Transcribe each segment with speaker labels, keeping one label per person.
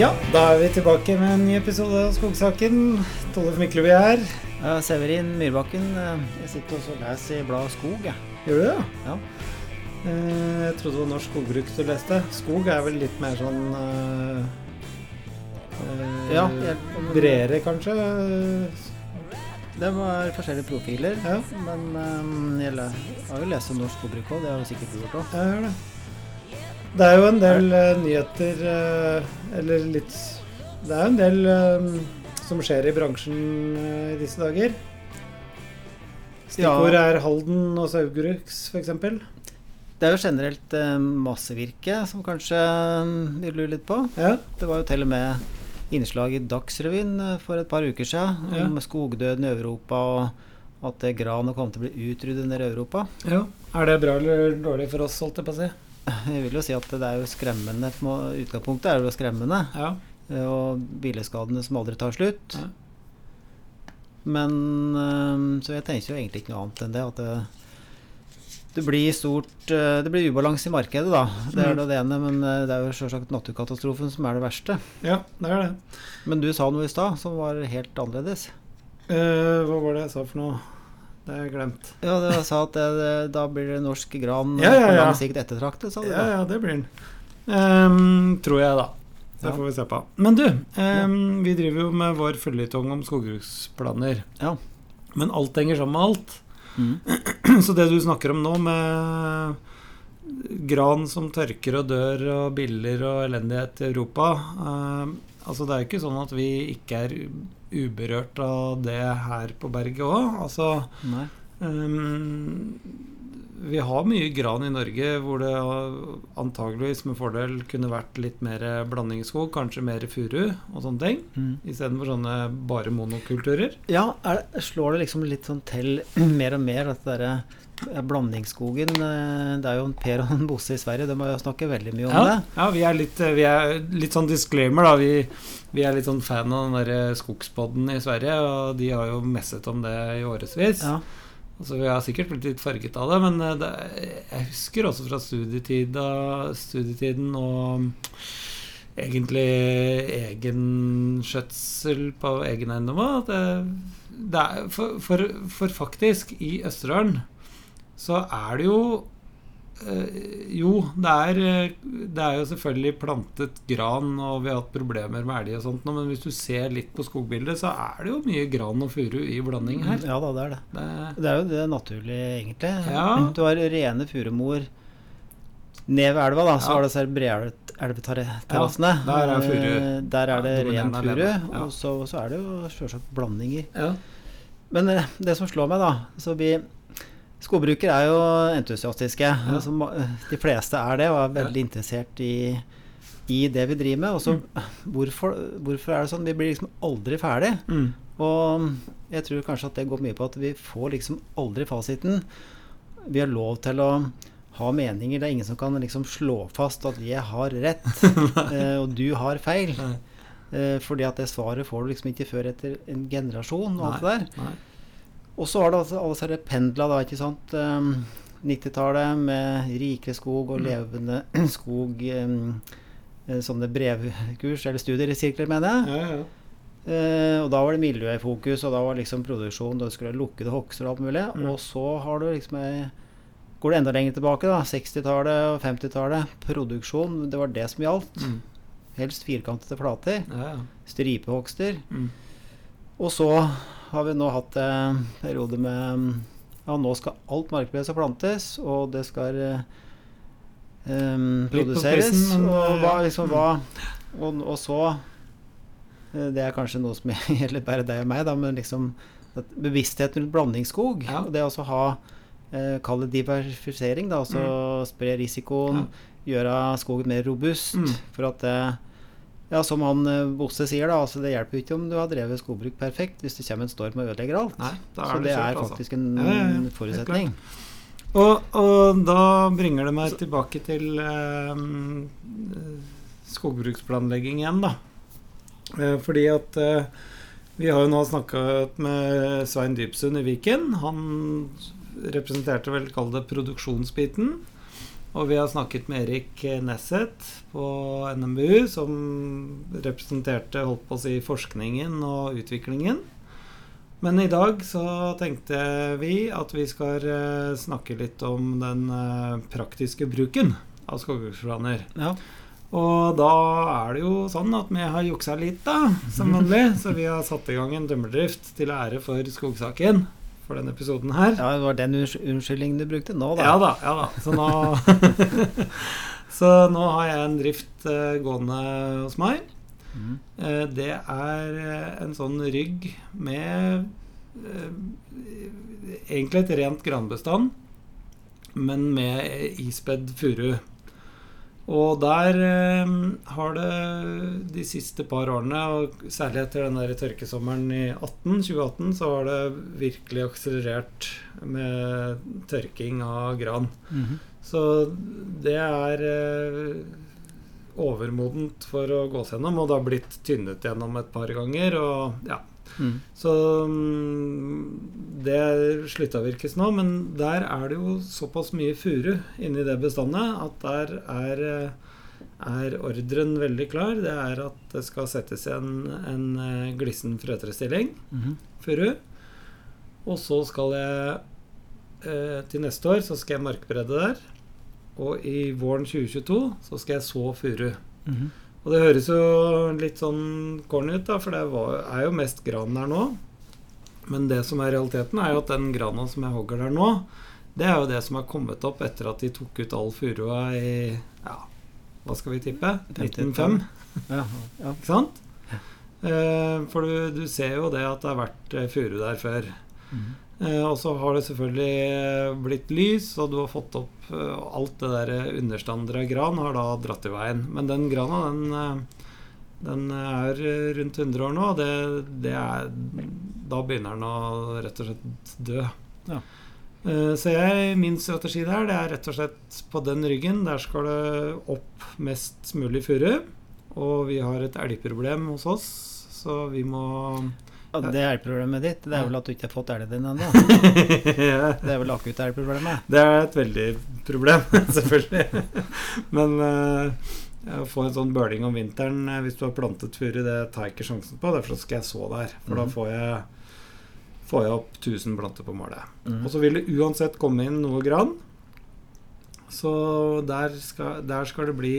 Speaker 1: Ja, da er vi tilbake med en ny episode av Skogsaken. Tollef Mykleby her.
Speaker 2: Uh, Severin Myrbakken. Uh, Jeg sitter også og leser i bladet Skog. Jeg.
Speaker 1: Gjør du det?
Speaker 2: Ja.
Speaker 1: Uh, Jeg trodde det var norsk skogbruk du leste. Skog er vel litt mer sånn eh,
Speaker 2: Ja,
Speaker 1: Bredere, kanskje?
Speaker 2: Det var forskjellige profiler.
Speaker 1: Ja,
Speaker 2: Men jeg har jo lest om norsk skogbruk òg. Det har jo sikkert du gjort òg.
Speaker 1: Det. Er jo en del uh, nyheter uh, Eller litt Det er jo en del eh, som skjer i bransjen i disse dager. Stikkord er Halden og Saugbrugs, f.eks.
Speaker 2: Det er jo generelt massevirke som kanskje vi lurer litt på.
Speaker 1: Ja.
Speaker 2: Det var jo til og med innslag i Dagsrevyen for et par uker siden
Speaker 1: Ja.
Speaker 2: om skogdøden i Europa og at granet kom til å bli utryddet nede i Europa.
Speaker 1: ja. Er det bra eller dårlig for oss, holdt jeg på å si?
Speaker 2: Jeg vil jo si at det er jo skremmende. Utgangspunktet er jo skremmende.
Speaker 1: Ja.
Speaker 2: Eh, Og bileskadene som aldri tar slutt.
Speaker 1: Ja.
Speaker 2: Men eh, Så jeg tenker jo egentlig ikke noe annet enn det. At det, det blir stort eh, Det blir ubalanse i markedet, da. Det er
Speaker 1: Mm.
Speaker 2: det ene. Men eh, det er jo selvsagt naturkatastrofen som er det verste.
Speaker 1: ja, det er det.
Speaker 2: Men du sa noe i stad som var helt annerledes.
Speaker 1: Eh, hva var det jeg sa for noe? Det har jeg glemt.
Speaker 2: Ja, du sa at det, da blir det norsk gran
Speaker 1: Ja, ja,
Speaker 2: på
Speaker 1: ja.
Speaker 2: sikt ettertraktet, sa du.
Speaker 1: Ja, ja, det blir den. Um, tror jeg, da. Det
Speaker 2: Ja.
Speaker 1: får vi se på. Men du, ehm, vi driver jo med vår føljetong om skogbruksplaner.
Speaker 2: Ja.
Speaker 1: Men alt henger sammen med alt.
Speaker 2: Mm.
Speaker 1: Så det du snakker om nå, med gran som tørker og dør, og biller og elendighet i Europa ehm, Altså, det er jo ikke sånn at vi ikke er uberørt av det her på berget òg. Altså. Ehm, vi har mye gran i Norge hvor det antageligvis med fordel kunne vært litt mer blandingsskog, kanskje mer furu og sånne ting,
Speaker 2: Mm.
Speaker 1: istedenfor sånne bare monokulturer.
Speaker 2: Ja, det, slår det liksom litt sånn til mer og mer at det derre blandingsskogen eh, Det er jo en Per og en Bosse i Sverige, de må jo snakke veldig mye om
Speaker 1: Ja,
Speaker 2: det.
Speaker 1: ja vi, er litt, vi er litt sånn disclaimer, da. Vi, vi er litt sånn fan av den derre skogspodden i Sverige, og de har jo messet om det i årevis.
Speaker 2: Ja.
Speaker 1: Altså, vi har sikkert blitt litt farget av det, men eh, det, jeg husker også fra studietida, studietiden og egentlig egen skjøtsel på egen eiendom det, det er, for, for, for faktisk, i Østerdalen så er det jo eh, Jo, det er, det er jo selvfølgelig plantet gran, og vi har hatt problemer med elg og sånt, nå, men hvis du ser litt på skogbildet, så er det jo mye gran og furu i blanding her.
Speaker 2: ja da, det er det.
Speaker 1: Det,
Speaker 2: Det er jo det naturlige, egentlig.
Speaker 1: Ja.
Speaker 2: Du har rene furumor ned ved elva, da, så
Speaker 1: Ja.
Speaker 2: har du disse bredelveterrassene.
Speaker 1: Ja, der er furu.
Speaker 2: Eh, Der er det ren furu. Og så, så er det jo selvsagt blandinger.
Speaker 1: ja.
Speaker 2: Men eh, det som slår meg, da så vi Skogbrukere er jo entusiastiske. Altså, de fleste er det, og er veldig interessert i, i det vi driver med. Og så hvorfor, hvorfor er det sånn? Vi blir liksom aldri ferdig.
Speaker 1: Mm.
Speaker 2: Og jeg tror kanskje at det går mye på at vi får liksom aldri fasiten. Vi har lov til å ha meninger. Det er ingen som kan liksom slå fast at jeg har rett, eh, og du har feil.
Speaker 1: Nei.
Speaker 2: Eh, fordi at det svaret får du liksom ikke før etter en generasjon. og alt det der.
Speaker 1: Nei.
Speaker 2: Og så har det altså alle disse pendla, da, ikke sant. Um, 90-tallet med rikere skog og
Speaker 1: Mm.
Speaker 2: levende skog. Um, eh, sånne brevkurs eller studiesirkler, mener jeg.
Speaker 1: Ja, ja.
Speaker 2: Uh, og da var det miljø i fokus, og da var liksom produksjon, da skulle lukke lukkede hogster og alt mulig.
Speaker 1: Mm.
Speaker 2: Og så har du liksom Går det enda lenger tilbake, da. 60-tallet og 50-tallet. Produksjon, det var det som gjaldt.
Speaker 1: Mm.
Speaker 2: Helst firkantede flater.
Speaker 1: Ja, ja.
Speaker 2: Stripehogster.
Speaker 1: Mm.
Speaker 2: Og så har vi nå hatt en periode med Ja, nå skal alt markbedes og plantes, og det skal eh,
Speaker 1: på
Speaker 2: produseres.
Speaker 1: Prisen,
Speaker 2: og hva liksom hva Og, og så eh, Det er kanskje noe som gjelder bare deg og meg, da, men liksom bevisstheten rundt blandingsskog,
Speaker 1: Ja.
Speaker 2: og det å ha eh, Kall det diversifisering, da, altså spre risikoen, gjøre skogen mer robust.
Speaker 1: Mm.
Speaker 2: For at det ja, som han eh, Bosse sier, da, altså det hjelper jo ikke om du har drevet skogbruk perfekt hvis det kommer en storm og ødelegger alt.
Speaker 1: Nei, da
Speaker 2: Så
Speaker 1: er
Speaker 2: det
Speaker 1: det
Speaker 2: er
Speaker 1: kjørt, altså.
Speaker 2: faktisk en
Speaker 1: Ja, ja, ja.
Speaker 2: Forutsetning.
Speaker 1: Og, og da bringer det meg tilbake til eh, skogbruksplanlegging igjen, da. Eh, fordi at eh, vi har jo nå snakket med Svein Dybsund i Viken. Han representerte vel, kall det, produksjonsbiten. Og vi har snakket med Erik Nesset på NMBU, som representerte holdt på å si, forskningen og utviklingen. Men i dag så tenkte vi at vi skal eh, snakke litt om den eh, praktiske bruken av skogbruksplaner.
Speaker 2: Ja.
Speaker 1: Og da er det jo sånn at vi har juksa litt, da, som vanlig. Så vi har satt i gang en dømmerdrift til ære for skogsaken for denne episoden her.
Speaker 2: ja, det var den unnskyldningen du brukte nå, da.
Speaker 1: Ja da, ja da. Så nå, så nå har jeg en drift uh, gående hos meg.
Speaker 2: Mm.
Speaker 1: Uh, det er eh, en sånn rygg med egentlig et rent granbestand, men med ispedd furu. Og der eh, har det de siste par årene, og særlig etter den der tørkesommeren i 18, 2018, så har det virkelig akselerert med tørking av gran.
Speaker 2: Mhm.
Speaker 1: Så det er eh, overmodent for å gås gjennom, og det har blitt tynnet gjennom et par ganger. Og ja,
Speaker 2: Mhm.
Speaker 1: så mm, det sluttavvirkes nå, men der er det jo såpass mye furu inni det bestandet at der er, er ordren veldig klar. Det er at det skal settes en, en eh, glissen frøtrestilling,
Speaker 2: mm.
Speaker 1: furu. Og så skal jeg eh, til neste år så skal jeg markbredde der. Og i våren 2022 så skal jeg så furu.
Speaker 2: Mhm.
Speaker 1: Og det høres jo litt sånn corny ut, da, for det er jo mest gran der nå. Men det som er realiteten, er jo at den grana som jeg hogger der nå, det er jo det som har kommet opp etter at de tok ut all furua i ja, hva skal vi tippe? 1905,
Speaker 2: Ja, ja.
Speaker 1: ikke sant? Eh, for du, du ser jo det at det har vært eh, furu der før.
Speaker 2: Mhm.
Speaker 1: Eh, og så har det selvfølgelig eh, blitt lys, og du har fått opp eh, alt det der understandere understander av gran har da dratt i veien. Men den grana, den, den er rundt 100 år nå, og det, det er Da begynner den å rett og slett dø.
Speaker 2: Ja.
Speaker 1: Så jeg, min strategi der, det er rett og slett på den ryggen. Der skal det opp mest mulig furu. Og vi har et elgproblem hos oss, så vi må
Speaker 2: Ja, det er problemet ditt. Det er vel at du ikke har fått elgen din ennå.
Speaker 1: Ja.
Speaker 2: Det er vel akutt elgproblemet.
Speaker 1: Det er et veldig problem, selvfølgelig. Men eh, å få en sånn bøling om vinteren eh, hvis du har plantet furu, det tar jeg ikke sjansen på. Derfor skal jeg så der. For da
Speaker 2: Mhm.
Speaker 1: får jeg, får jeg opp 1000 planter på målet.
Speaker 2: Mhm.
Speaker 1: Og så vil det uansett komme inn noe gran. Så der skal, der skal det bli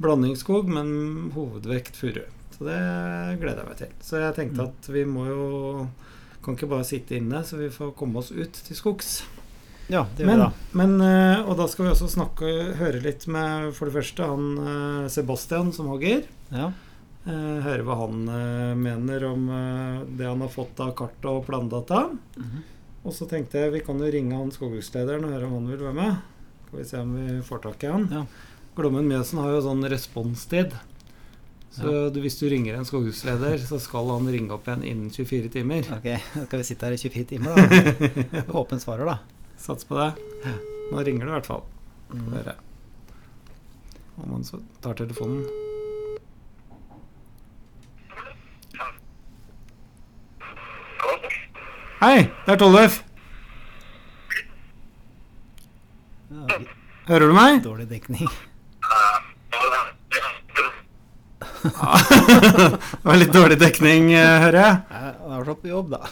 Speaker 1: blandingsskog, men hovedvekt furu. Så det gleder jeg meg til. Så jeg tenkte
Speaker 2: Mm.
Speaker 1: at vi må jo Kan ikke bare sitte inne, så vi får komme oss ut til skogs.
Speaker 2: Ja, det gjør
Speaker 1: Men,
Speaker 2: da.
Speaker 1: men, eh, og da skal vi også snakke, høre litt med for det første han eh, Sebastian som hogger.
Speaker 2: Ja.
Speaker 1: Eh, høre hva han mener om det han har fått av kart og plandata.
Speaker 2: Mhm.
Speaker 1: Og så tenkte jeg vi kan jo ringe han skogbrukslederen og høre om han vil være med. Skal vi se om vi får tak i han.
Speaker 2: Ja.
Speaker 1: Glommen Mjøsen har jo sånn responstid. Så du, hvis du ringer en skogbruksleder, så skal han ringe opp igjen innen 24 timer.
Speaker 2: Ok, da skal vi sitte her i 24 timer, da. Åpen svarer, da.
Speaker 1: Sats på det. Nå ringer du i hvert fall.
Speaker 2: Mhm.
Speaker 1: høre. Om han så tar telefonen. Hei, det er Tollef. Hører du meg?
Speaker 2: dårlig dekning.
Speaker 1: Det var litt dårlig dekning, eh, hører jeg.
Speaker 2: Han har vært på jobb, da.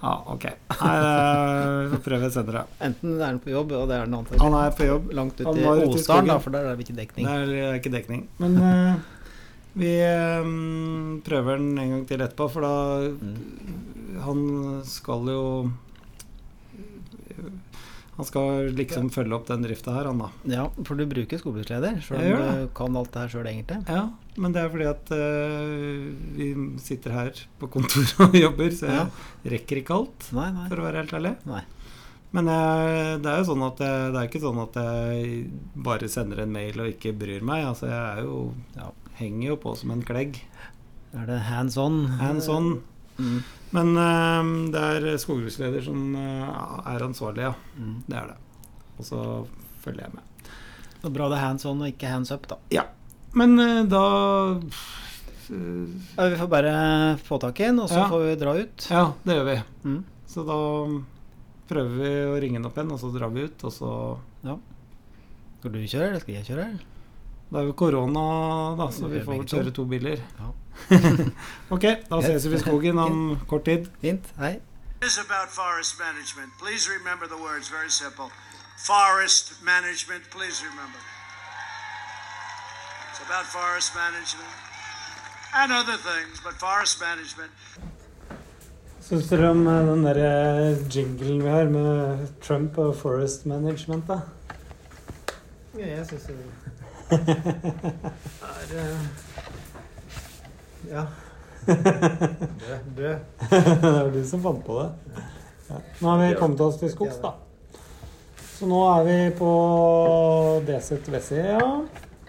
Speaker 1: Ja, ok. Nei, eh, vi får prøve senere.
Speaker 2: Enten er han på jobb, og det er han antakelig.
Speaker 1: Han er på jobb.
Speaker 2: langt ut
Speaker 1: Han
Speaker 2: i Osdalen, da, for der er det ikke dekning.
Speaker 1: Det er ikke dekning. Men uh, vi um, prøver den en gang til etterpå, for da
Speaker 2: Mm.
Speaker 1: Han skal jo Han skal liksom følge opp den drifta her, han da.
Speaker 2: Ja, for du bruker skogbruksleder,
Speaker 1: sjøl
Speaker 2: om du kan alt det her sjøl, egentlig.
Speaker 1: Ja, men det er fordi at uh, vi sitter her på kontoret og jobber, så jeg
Speaker 2: Ja.
Speaker 1: rekker ikke alt,
Speaker 2: Nei, nei.
Speaker 1: for å være helt ærlig.
Speaker 2: Nei.
Speaker 1: Men jeg, det er jo sånn at jeg, det er ikke sånn at jeg bare sender en mail og ikke bryr meg. Altså, jeg er jo
Speaker 2: Ja.
Speaker 1: henger jo på som en klegg.
Speaker 2: Er det hands on?
Speaker 1: Hands on.
Speaker 2: Mm.
Speaker 1: Men uh, det er skogbruksleder som uh, er ansvarlig, ja.
Speaker 2: Mm.
Speaker 1: Det er det. Og så følger jeg med.
Speaker 2: Så bra det er hands on og ikke hands up, da. Ja.
Speaker 1: Men uh, da
Speaker 2: Ja, vi får bare få tak i en, og så
Speaker 1: Ja.
Speaker 2: får vi dra ut.
Speaker 1: Ja, det gjør vi.
Speaker 2: Mm.
Speaker 1: Så da prøver vi å ringe den opp igjen, og så drar vi ut, og så
Speaker 2: Skal du kjøre, eller skal jeg kjøre?
Speaker 1: Det er jo korona, da, så
Speaker 2: Vi
Speaker 1: får kjøre to biler.
Speaker 2: Ja.
Speaker 1: Ok, da ses vi i skogen om kort tid.
Speaker 2: Fint. Hei.
Speaker 3: is about forest management. Please remember the words, very simple. Forest management, please remember. It's about forest management and other things, but forest management.
Speaker 1: Syns dere om eh, den der eh, jinglen vi har med Trump og Forest Management, da?
Speaker 2: Ja, jeg syns det er eh, Ja. Død. Død.
Speaker 1: det var du som fant på det. Ja. Nå har vi kommet oss til skogs, da. Så nå er vi på Deset Vessia,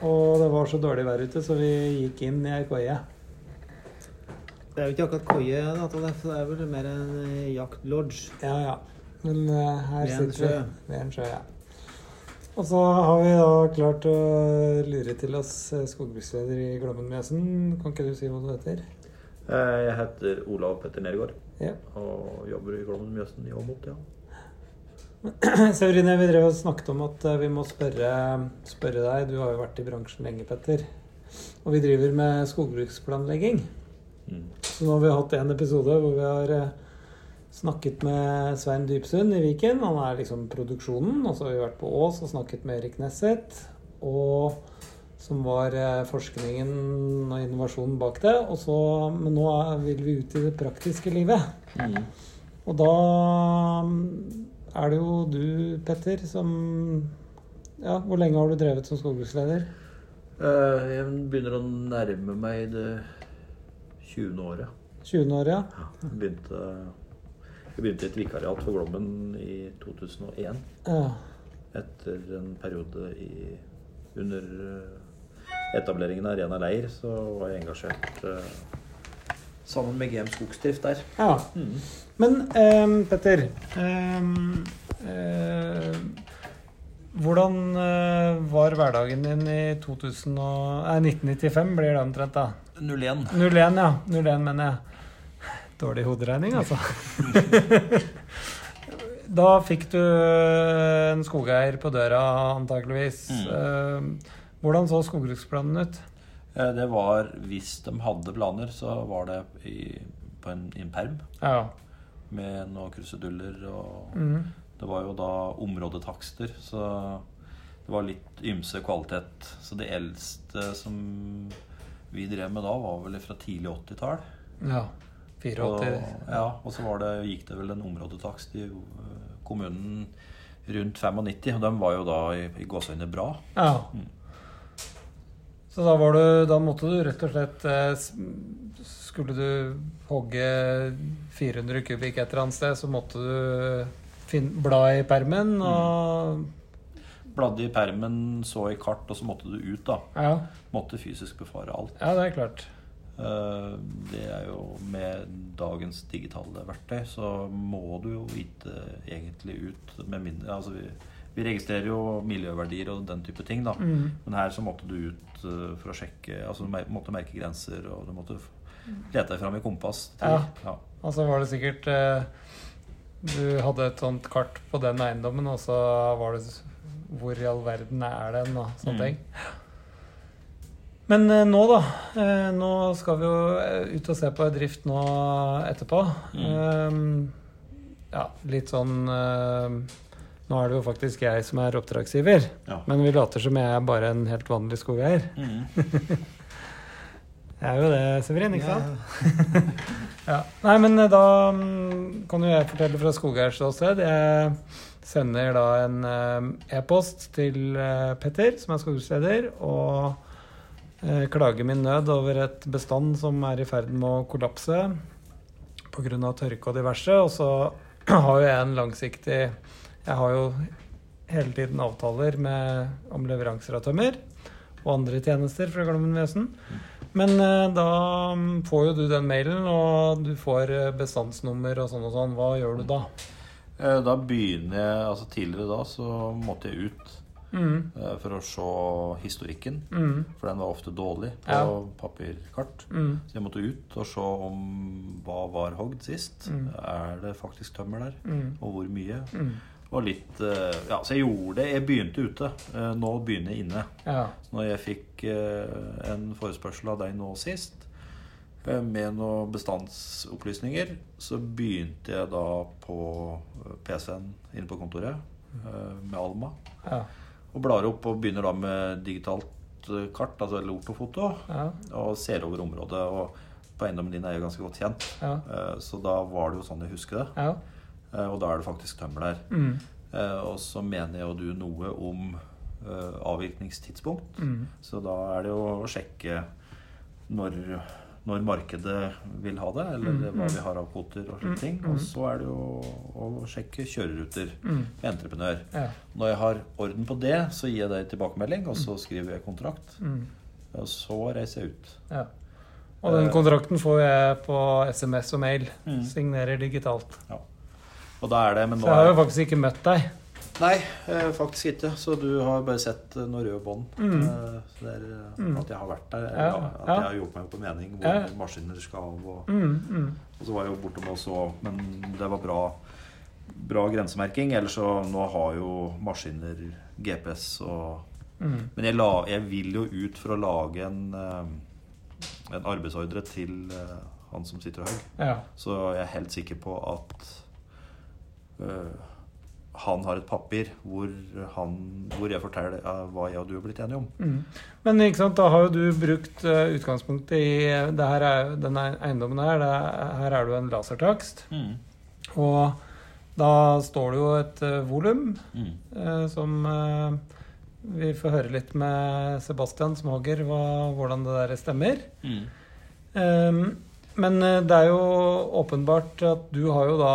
Speaker 1: og det var så dårlig vær ute, så vi gikk inn i ei koie.
Speaker 2: Det er jo ikke akkurat koie, da, Tolle, så det er vel mer en eh, jaktlodge.
Speaker 1: Ja, ja. Men uh, her sitter vi ved en sjø. Ja. Og så har vi da klart å lure til oss eh, skogbruksleder i Glommen Mjøsen. Kan ikke du si hva du heter?
Speaker 4: Eh, Jeg heter Olav Petter Nergård
Speaker 1: Ja.
Speaker 4: og jobber i Glommen Mjøsen i Åmot. Ja.
Speaker 1: Severine, vi drev og snakket om at eh, vi må spørre, spørre deg. Du har jo vært i bransjen lenge, Petter. Og vi driver med skogbruksplanlegging.
Speaker 4: Mm.
Speaker 1: Så nå har vi hatt en episode hvor vi har snakket med Svein Dypsund i Viken. Han er liksom produksjonen. Og så har vi vært på Ås og snakket med Erik Nesset. Og som var eh, forskningen og innovasjonen bak det. Og så, men nå vil vi ut i det praktiske livet.
Speaker 4: Mm.
Speaker 1: Og da er det jo du, Petter, som Ja, hvor lenge har du drevet som skogbruksleder?
Speaker 4: Eh, Jeg begynner å nærme meg det 20. året.
Speaker 1: 20 året, ja?
Speaker 4: Jeg begynte, jeg begynte i et vikariat for Glommen i 2001.
Speaker 1: ja.
Speaker 4: Etter en periode i, under eh, etableringen av Arena leir, så var jeg engasjert eh, sammen med GM Skogsdrift der.
Speaker 1: ja.
Speaker 4: Mm.
Speaker 1: Men ehm, Petter ehm, eh, Hvordan eh, var hverdagen din i 2000 og, eh, 1995, blir det omtrent, da?
Speaker 4: 01.
Speaker 1: 01, ja. 01, mener jeg. Dårlig hoderegning, altså. da fikk du en skogeier på døra, antakeligvis.
Speaker 4: Mm.
Speaker 1: Eh, Hvordan så skogbruksplanen ut?
Speaker 4: Eh, Det var, hvis de hadde planer, så var det i, på en, i en perm
Speaker 1: Ja.
Speaker 4: med noen kruseduller og
Speaker 1: mm.
Speaker 4: Det var jo da områdetakster, så det var litt ymse kvalitet. Så det eldste som vi drev med da, var vel fra tidlig 80-tall.
Speaker 1: ja.
Speaker 4: Og,
Speaker 1: 84.
Speaker 4: ja, og så var det, gikk det vel en områdetakst i øh, kommunen rundt 95, og de var jo da i, i gåseøyne bra.
Speaker 1: Ja.
Speaker 4: Mm.
Speaker 1: Så da, var du, da måtte du rett og slett eh, Skulle du hogge 400 kubikk et eller annet sted, så måtte du fin- bla i permen og
Speaker 4: Bladde i permen, så i kart, og så måtte du ut, da.
Speaker 1: Ja,
Speaker 4: Måtte fysisk befare alt.
Speaker 1: ja det er klart.
Speaker 4: Eh, Det er jo Med dagens digitale verktøy så må du jo vite egentlig ut med mindre Altså vi, vi registrerer jo miljøverdier og den type ting, da.
Speaker 1: Mm.
Speaker 4: Men her så måtte du ut eh, for å sjekke Altså du måtte merke grenser, og du måtte lete deg fram i kompass.
Speaker 1: Ja.
Speaker 4: ja.
Speaker 1: Og så var det sikkert eh, Du hadde et sånt kart på den eiendommen, og så var det Hvor i all verden er den, og sånne
Speaker 4: Mm.
Speaker 1: ting. Men eh, nå, da. Eh, nå skal vi jo eh, ut og se på drift nå etterpå. Mm. ja, litt sånn Nå er det jo faktisk jeg som er oppdragsgiver,
Speaker 4: Ja.
Speaker 1: men vi later som jeg er bare en helt vanlig skogeier.
Speaker 4: Mm.
Speaker 1: Jeg er jo det, Severin, ikke sant?
Speaker 2: Ja,
Speaker 1: Ja. Nei, men da mm, kan jo jeg fortelle fra skogeiers ståsted. Jeg sender da en e-post til Petter, som er skogbruksleder, og klager min nød over et bestand som er i ferd med å kollapse pga. tørke og diverse. Og så har jo jeg en langsiktig Jeg har jo hele tiden avtaler med, om leveranser av tømmer og andre tjenester fra Glommen Vesen. Men eh, da får jo du den mailen, og du får eh, bestandsnummer og sånn og sånn. Hva gjør du da?
Speaker 4: Eh, Da begynner jeg Altså tidligere da så måtte jeg ut
Speaker 1: Mm.
Speaker 4: eh, for å se historikken.
Speaker 1: Mm.
Speaker 4: For den var ofte dårlig på
Speaker 1: Ja.
Speaker 4: papirkart.
Speaker 1: Mm.
Speaker 4: Så jeg måtte ut og se om hva var hogd sist.
Speaker 1: Mm.
Speaker 4: Er det faktisk tømmer der?
Speaker 1: Mm.
Speaker 4: Og hvor mye?
Speaker 1: Mm.
Speaker 4: Og litt eh, Ja, så jeg gjorde det. Jeg begynte ute. Eh, Nå begynner jeg inne.
Speaker 1: Ja.
Speaker 4: Så når jeg fikk en forespørsel av deg nå sist med noen bestandsopplysninger, så begynte jeg da på PC-en inne på kontoret med Alma.
Speaker 1: Ja.
Speaker 4: Og blar opp og begynner da med digitalt eh, kart, altså eller ortofoto,
Speaker 1: Ja.
Speaker 4: og ser over området. Og på eiendommen din er jeg ganske godt kjent,
Speaker 1: Ja.
Speaker 4: Eh, så da var det jo sånn jeg husker det.
Speaker 1: Ja.
Speaker 4: Eh, Og da er det faktisk tømmer der.
Speaker 1: Mm.
Speaker 4: Og så mener jo du noe om avvirkningstidspunkt.
Speaker 1: Mm.
Speaker 4: Så da er det jo å sjekke når, når markedet vil ha det, eller
Speaker 1: Mm,
Speaker 4: hva
Speaker 1: mm.
Speaker 4: vi har av kvoter og slike
Speaker 1: Mm,
Speaker 4: ting.
Speaker 1: mm.
Speaker 4: Og så er det jo å sjekke kjøreruter
Speaker 1: Mm.
Speaker 4: med entreprenør.
Speaker 1: Ja.
Speaker 4: Når jeg har orden på det, så gir jeg deg tilbakemelding, og så skriver jeg kontrakt. Og så reiser jeg ut.
Speaker 1: ja. Og den
Speaker 4: Eh.
Speaker 1: kontrakten får jeg på SMS og mail. Signerer digitalt.
Speaker 4: Og da er det Men
Speaker 1: Så jeg har jo faktisk ikke møtt deg.
Speaker 4: Nei, eh, faktisk ikke. Så du har bare sett eh, noen røde bånd.
Speaker 1: Mm.
Speaker 4: Eh, Så det er
Speaker 1: Mm.
Speaker 4: at jeg har vært der.
Speaker 1: Ja,
Speaker 4: at
Speaker 1: ja.
Speaker 4: jeg har gjort meg opp en mening hvor
Speaker 1: Ja.
Speaker 4: maskiner skal av. Og,
Speaker 1: Mm. Mm.
Speaker 4: og så var jeg jo bortom og så, men det var bra, bra grensemerking. Ellers så nå har jo maskiner GPS og
Speaker 1: Mm.
Speaker 4: Men jeg, la, jeg vil jo ut for å lage en, en arbeidsordre til han som sitter og høy.
Speaker 1: Ja.
Speaker 4: Så jeg er helt sikker på at øh, han har et papir hvor, han, hvor jeg forteller hva jeg og du har blitt enige om.
Speaker 1: Mm. Men ikke sant, da har jo du brukt eh, utgangspunktet i det her er, denne eiendommen her. Det er, her er det jo en lasertakst. Og da står det jo et uh, volum
Speaker 4: Mm.
Speaker 1: eh, som eh, vi får høre litt med Sebastian Smager hva, hvordan det der stemmer.
Speaker 4: Mm.
Speaker 1: Ehm, men eh, det er jo åpenbart at du har jo da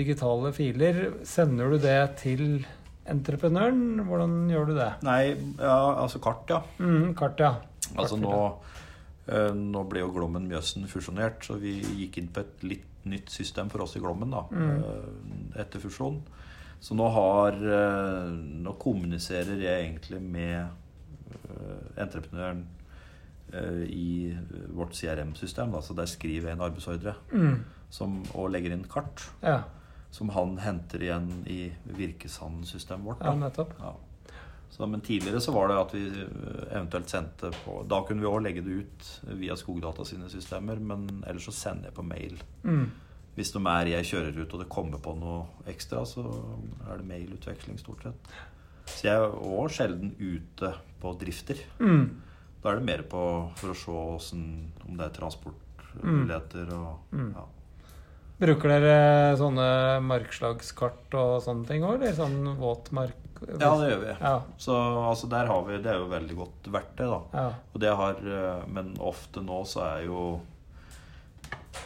Speaker 1: digitale filer. Sender du det til entreprenøren? Hvordan gjør du det?
Speaker 4: Nei, ja, altså kart, ja.
Speaker 1: Mm, kart, ja.
Speaker 4: Altså
Speaker 1: Kart,
Speaker 4: nå, øh, nå ble jo Glommen Mjøsen fusjonert, så vi gikk inn på et litt nytt system for oss i Glommen da,
Speaker 1: Mm.
Speaker 4: øh, etter fusjonen. Så nå har Nå kommuniserer jeg egentlig med entreprenøren i vårt CRM-system. Så der skriver jeg en arbeidsordre
Speaker 1: Mm,
Speaker 4: som, og legger inn kart.
Speaker 1: ja.
Speaker 4: Som han henter igjen i Virkesand-systemet vårt.
Speaker 1: ja, nettopp.
Speaker 4: Ja. Så, men tidligere så var det at vi øh, eventuelt sendte på Da kunne vi òg legge det ut via Skogdata sine systemer, men ellers så sender jeg på mail.
Speaker 1: Mm,
Speaker 4: Hvis de er jeg kjører ut og det kommer på noe ekstra, så er det mailutveksling stort sett. Så jeg er òg sjelden ute på drifter.
Speaker 1: mm,
Speaker 4: Da er det mer på for å se hvordan, om det er transportmuligheter og
Speaker 1: Mm.
Speaker 4: ja.
Speaker 1: Bruker dere sånne markslagskart og sånne ting òg, eller sånn våtmark?
Speaker 4: ja, det gjør vi.
Speaker 1: Ja,
Speaker 4: Så altså, der har vi Det er jo veldig godt verktøy, da.
Speaker 1: ja.
Speaker 4: Og det har eh, Men ofte nå så er jo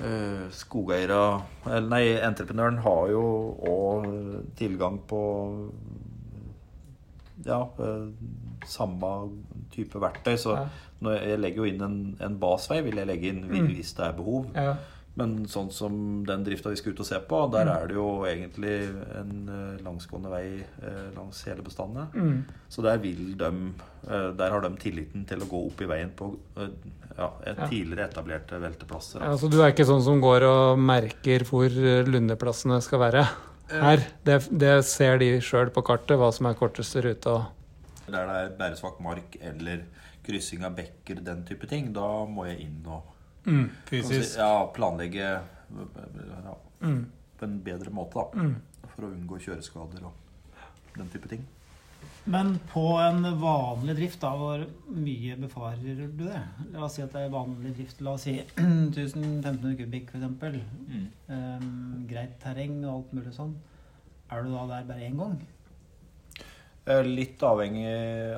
Speaker 4: Uh, skogeiere Eller nei, entreprenøren har jo òg tilgang på Ja, uh, samme type verktøy. Så
Speaker 1: Ja.
Speaker 4: når jeg legger jo inn en, en basvei, vil jeg legge inn
Speaker 1: Mm.
Speaker 4: hvis det er behov.
Speaker 1: ja.
Speaker 4: Men sånn som den drifta vi skal ut og se på, der er det jo egentlig en eh, langsgående vei eh, langs hele bestandet.
Speaker 1: Mm,
Speaker 4: Så der vil de eh, Der har de tilliten til å gå opp i veien på ja, et
Speaker 1: Ja.
Speaker 4: tidligere etablerte velteplasser.
Speaker 1: ja. Så du er ikke sånn som går og merker hvor lundeplassene skal være? Her. Det, det ser de sjøl på kartet, hva som er korteste rute. og
Speaker 4: Der det er bæresvak mark eller kryssing av bekker, den type ting, da må jeg inn og
Speaker 1: mm,
Speaker 4: fysisk. si, ja, planlegge ja,
Speaker 1: Mm,
Speaker 4: på en bedre måte, da.
Speaker 1: mm.
Speaker 4: For å unngå kjøreskader og den type ting.
Speaker 2: Men på en vanlig drift, da, hvor mye befarer du det? La oss si at det er vanlig drift. La oss si 1500 kubikk, f.eks. Um, greit terreng og alt mulig sånn. Er du da der bare én gang?
Speaker 4: Eh, Litt avhengig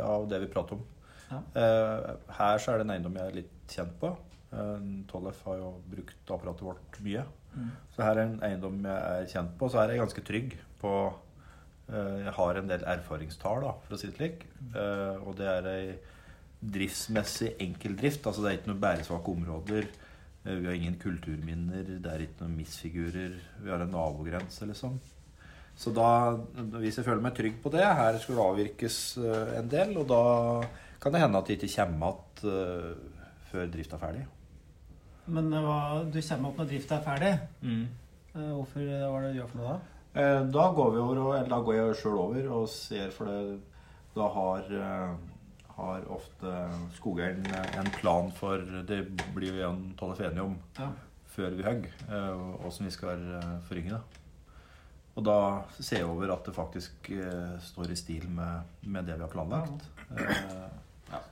Speaker 4: av det vi prater om.
Speaker 2: Ja.
Speaker 4: Eh, Her så er det en eiendom jeg er litt kjent på. Eh, Tollef har jo brukt apparatet vårt mye.
Speaker 2: Mm.
Speaker 4: Så her er en eiendom jeg er kjent på. Så her er jeg ganske trygg på Jeg har en del erfaringstall, da, for å si det slik. Mm. Og det er ei driftsmessig enkel drift. Altså det er ikke noen bæresvake områder. Vi har ingen kulturminner. Det er ikke noen misfigurer. Vi har en nabogrense, liksom. Så da, hvis jeg føler meg trygg på det Her skulle det avvirkes eh, en del, og da kan det hende at det ikke kommer igjen eh, før drifta er ferdig.
Speaker 2: Men eh, hva, du kommer opp når drifta er ferdig. Mm. Hvorfor hva er det du gjør for noe da?
Speaker 4: Eh, Da går vi over, eller da går jeg sjøl over og ser, for det da har, har ofte skogeieren en plan for Det blir vi igjen tolefenium
Speaker 2: Ja.
Speaker 4: før vi hogger, åssen vi skal forynge det. Og da ser jeg over at det faktisk uh, står i stil med, med det vi har planlagt. Eh,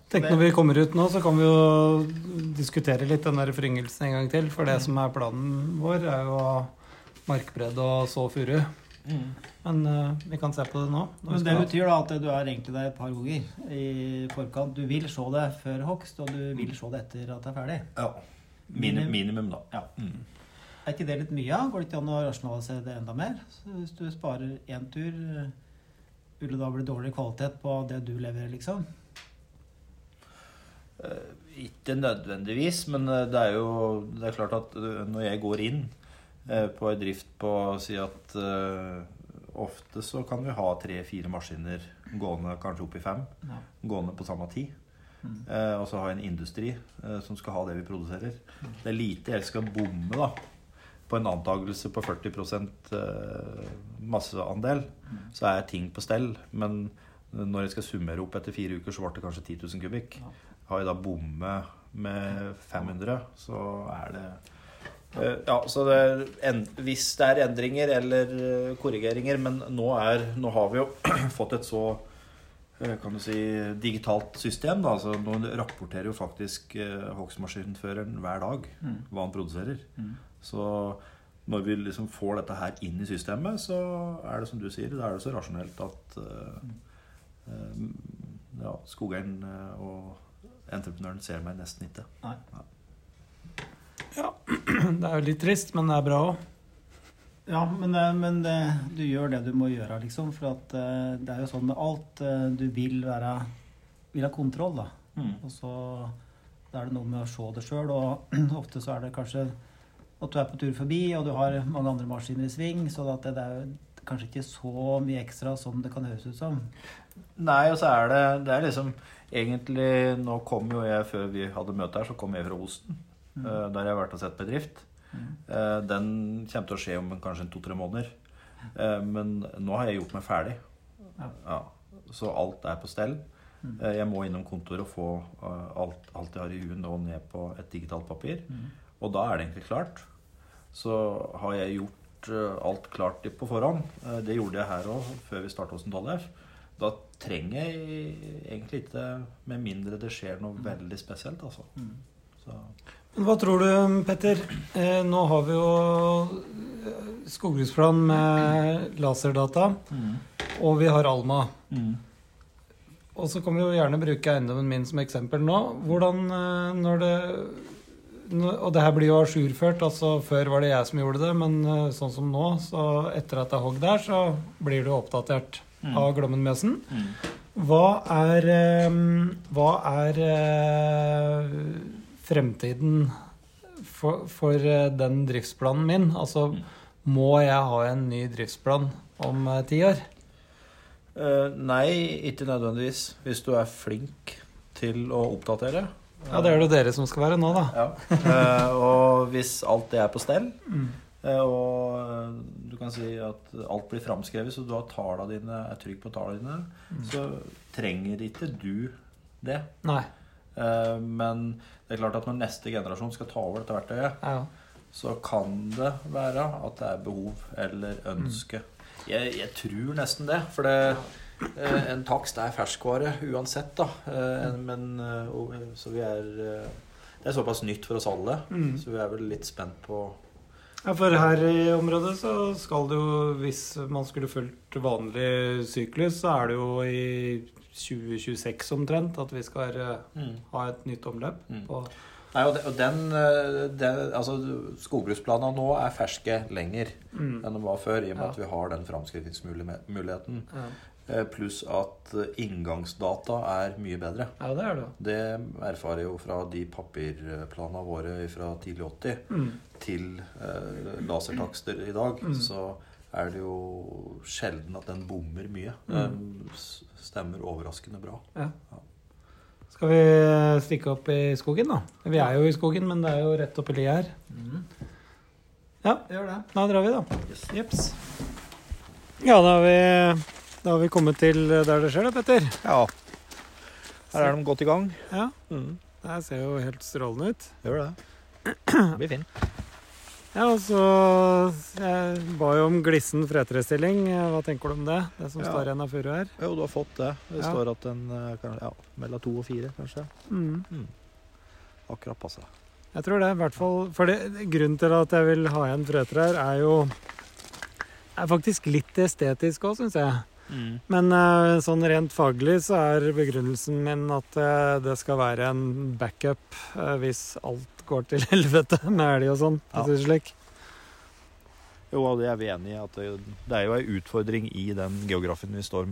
Speaker 1: Tenk når vi kommer ut nå, så kan vi jo diskutere litt den der foryngelsen en gang til. For det som er planen vår, er jo markbredd og så furu. Men uh, vi kan se på det nå.
Speaker 2: Men det betyr da at du er egentlig der et par ganger i forkant. Du vil se det før hogst, og du vil se det etter at det er ferdig.
Speaker 4: ja. Minim, minimum, da.
Speaker 2: Ja.
Speaker 4: Mm.
Speaker 2: Er ikke det litt mye? Går det ikke an å rasjonalisere det enda mer? Så hvis du sparer én tur, eh, vil det da bli dårligere kvalitet på det du leverer, liksom?
Speaker 4: Eh, Ikke nødvendigvis, men eh, det er jo det er klart at når jeg går inn på en drift på å si at ofte så kan vi ha tre-fire maskiner gående kanskje opp i fem,
Speaker 2: Ja.
Speaker 4: gående på samme tid.
Speaker 2: Mm.
Speaker 4: Eh, og så ha en industri eh, som skal ha det vi produserer. Det er lite jeg skal bomme da på en antakelse på 40 eh, masseandel. Så er ting på stell. Men når jeg skal summere opp etter fire uker, så ble det kanskje 10 000 kubikk. Har jeg da bommet med 500, så er det eh, Ja, så det en, hvis det er endringer eller eh, korrigeringer Men nå, er, nå har vi jo fått et så kan du si, digitalt system. Da. Altså, nå rapporterer jo faktisk eh, hver dag
Speaker 2: Mm.
Speaker 4: hva han produserer.
Speaker 2: Mm.
Speaker 4: Så når vi liksom får dette her inn i systemet, så er det som du sier, da er det så rasjonelt at uh, eh, ja, skogeieren eh, og entreprenøren ser meg nesten ikke.
Speaker 2: Nei.
Speaker 1: Ja, det er jo litt trist, men det er bra òg.
Speaker 2: Ja, men, men du gjør det du må gjøre, liksom. For at det er jo sånn med alt. Du vil være Vil ha kontroll, da. Og så da er det noe med å se det sjøl, og ofte så er det kanskje at du er på tur forbi, og du har mange andre maskiner i sving, så at det, er kanskje ikke så mye ekstra som det kan høres ut som.
Speaker 4: Nei, og så er det Det er liksom Egentlig Nå kom jo jeg, før vi hadde møte her, så kom jeg fra Osten.
Speaker 2: Mm.
Speaker 4: eh, Der jeg har vært og sett bedrift. Mm. Den kommer til å skje om kanskje to-tre måneder. Eh, Men nå har jeg gjort meg ferdig.
Speaker 2: Ja.
Speaker 4: Ja, så alt er på stell.
Speaker 2: Mm.
Speaker 4: Eh, Jeg må innom kontoret og få eh, alt, alt jeg har i huet nå ned på et digitalt papir.
Speaker 2: Mm.
Speaker 4: Og da er det egentlig klart. Så har jeg gjort eh, alt klart på forhånd. Eh, Det gjorde jeg her òg, før vi starta hos en Tollef. Da trenger jeg egentlig ikke Med mindre det skjer noe veldig spesielt, altså.
Speaker 2: Mm.
Speaker 4: Så,
Speaker 1: Men Hva tror du, Petter? Eh, nå har vi jo eh, skogbruksplan med laserdata, og vi har Alma. Og så kan vi jo gjerne bruke eiendommen min som eksempel nå. Hvordan når det Og det her blir jo ajourført. altså Før var det jeg som gjorde det, men eh, sånn som nå, så etter at det er hogg der, så blir du oppdatert oppdatert av Glommen-Møsen. Hva er eh, Hva er eh, fremtiden for, for eh, den driftsplanen min? Altså, må jeg ha en ny driftsplan om eh, ti år?
Speaker 4: Eh, nei, ikke nødvendigvis. Hvis du er flink til å oppdatere.
Speaker 1: Ja, det er det dere som skal være nå, da.
Speaker 4: Ja. Eh, og hvis alt det er på stell,
Speaker 1: Mm.
Speaker 4: eh, og du kan si at alt blir framskrevet, så du dine, er trygg på tallene dine,
Speaker 1: Mm.
Speaker 4: så trenger ikke du det.
Speaker 1: Nei.
Speaker 4: Eh, men det er klart at når neste generasjon skal ta over dette verktøyet,
Speaker 1: Ja.
Speaker 4: så kan det være at det er behov eller ønske. Jeg, jeg tror nesten det. For det, en takst er ferskvare uansett, da. Eh, men eh, eh, Så vi er eh, Det er såpass nytt for oss alle,
Speaker 1: Mm.
Speaker 4: så vi er vel litt spent på
Speaker 1: Ja, for her i området så skal det jo, hvis man skulle fulgt vanlig syklus, så er det jo i 2026 omtrent at vi skal mm. ha et nytt omløp.
Speaker 4: Mm. Nei, og, den, eh, den Altså, skogbruksplanene nå er ferske lenger
Speaker 1: mm,
Speaker 4: enn de var før, i og med
Speaker 1: Ja.
Speaker 4: at vi har den framskrittingsmuligheten.
Speaker 1: ja.
Speaker 4: Eh, Pluss at eh, inngangsdata er mye bedre.
Speaker 1: ja, det er det.
Speaker 4: Det erfarer jeg jo fra de papirplanene våre fra tidlig 80
Speaker 1: Mm.
Speaker 4: til eh, lasertakster i dag.
Speaker 1: Mm.
Speaker 4: Så er det jo sjelden at den bommer mye. Den stemmer overraskende bra.
Speaker 1: Skal vi stikke opp i skogen, da? Vi er jo i skogen, men det er jo rett oppi li her. Ja,
Speaker 2: Gjør det.
Speaker 1: da drar vi, da. Jeps. Ja, da har, vi, da har vi kommet til der det skjer, da, Petter.
Speaker 5: Ja. Her er de godt i gang.
Speaker 1: Ja,
Speaker 5: Mm.
Speaker 1: det ser jo helt strålende ut.
Speaker 5: Gjør det. Det blir fint.
Speaker 1: Ja, og så Jeg ba jo om glissen fretrestilling. Hva tenker du om det? Det som
Speaker 5: Ja.
Speaker 1: står igjen av furu her?
Speaker 5: Jo, du har fått det. Det
Speaker 1: Ja.
Speaker 5: står at den eh, kan, ja, mellom to og fire, kanskje.
Speaker 1: Mm.
Speaker 5: Akkurat passe.
Speaker 1: Jeg tror det, i hvert fall For det, grunnen til at jeg vil ha igjen frøtrær, er jo er faktisk litt estetisk òg, syns jeg. Men eh, sånn rent faglig så er begrunnelsen min at eh, det skal være en backup eh, hvis alt går til helvete med elg og sånn. Ja. slik.
Speaker 5: Jo, og det er vi enig i. at Det, er jo ei utfordring i den geografien vi står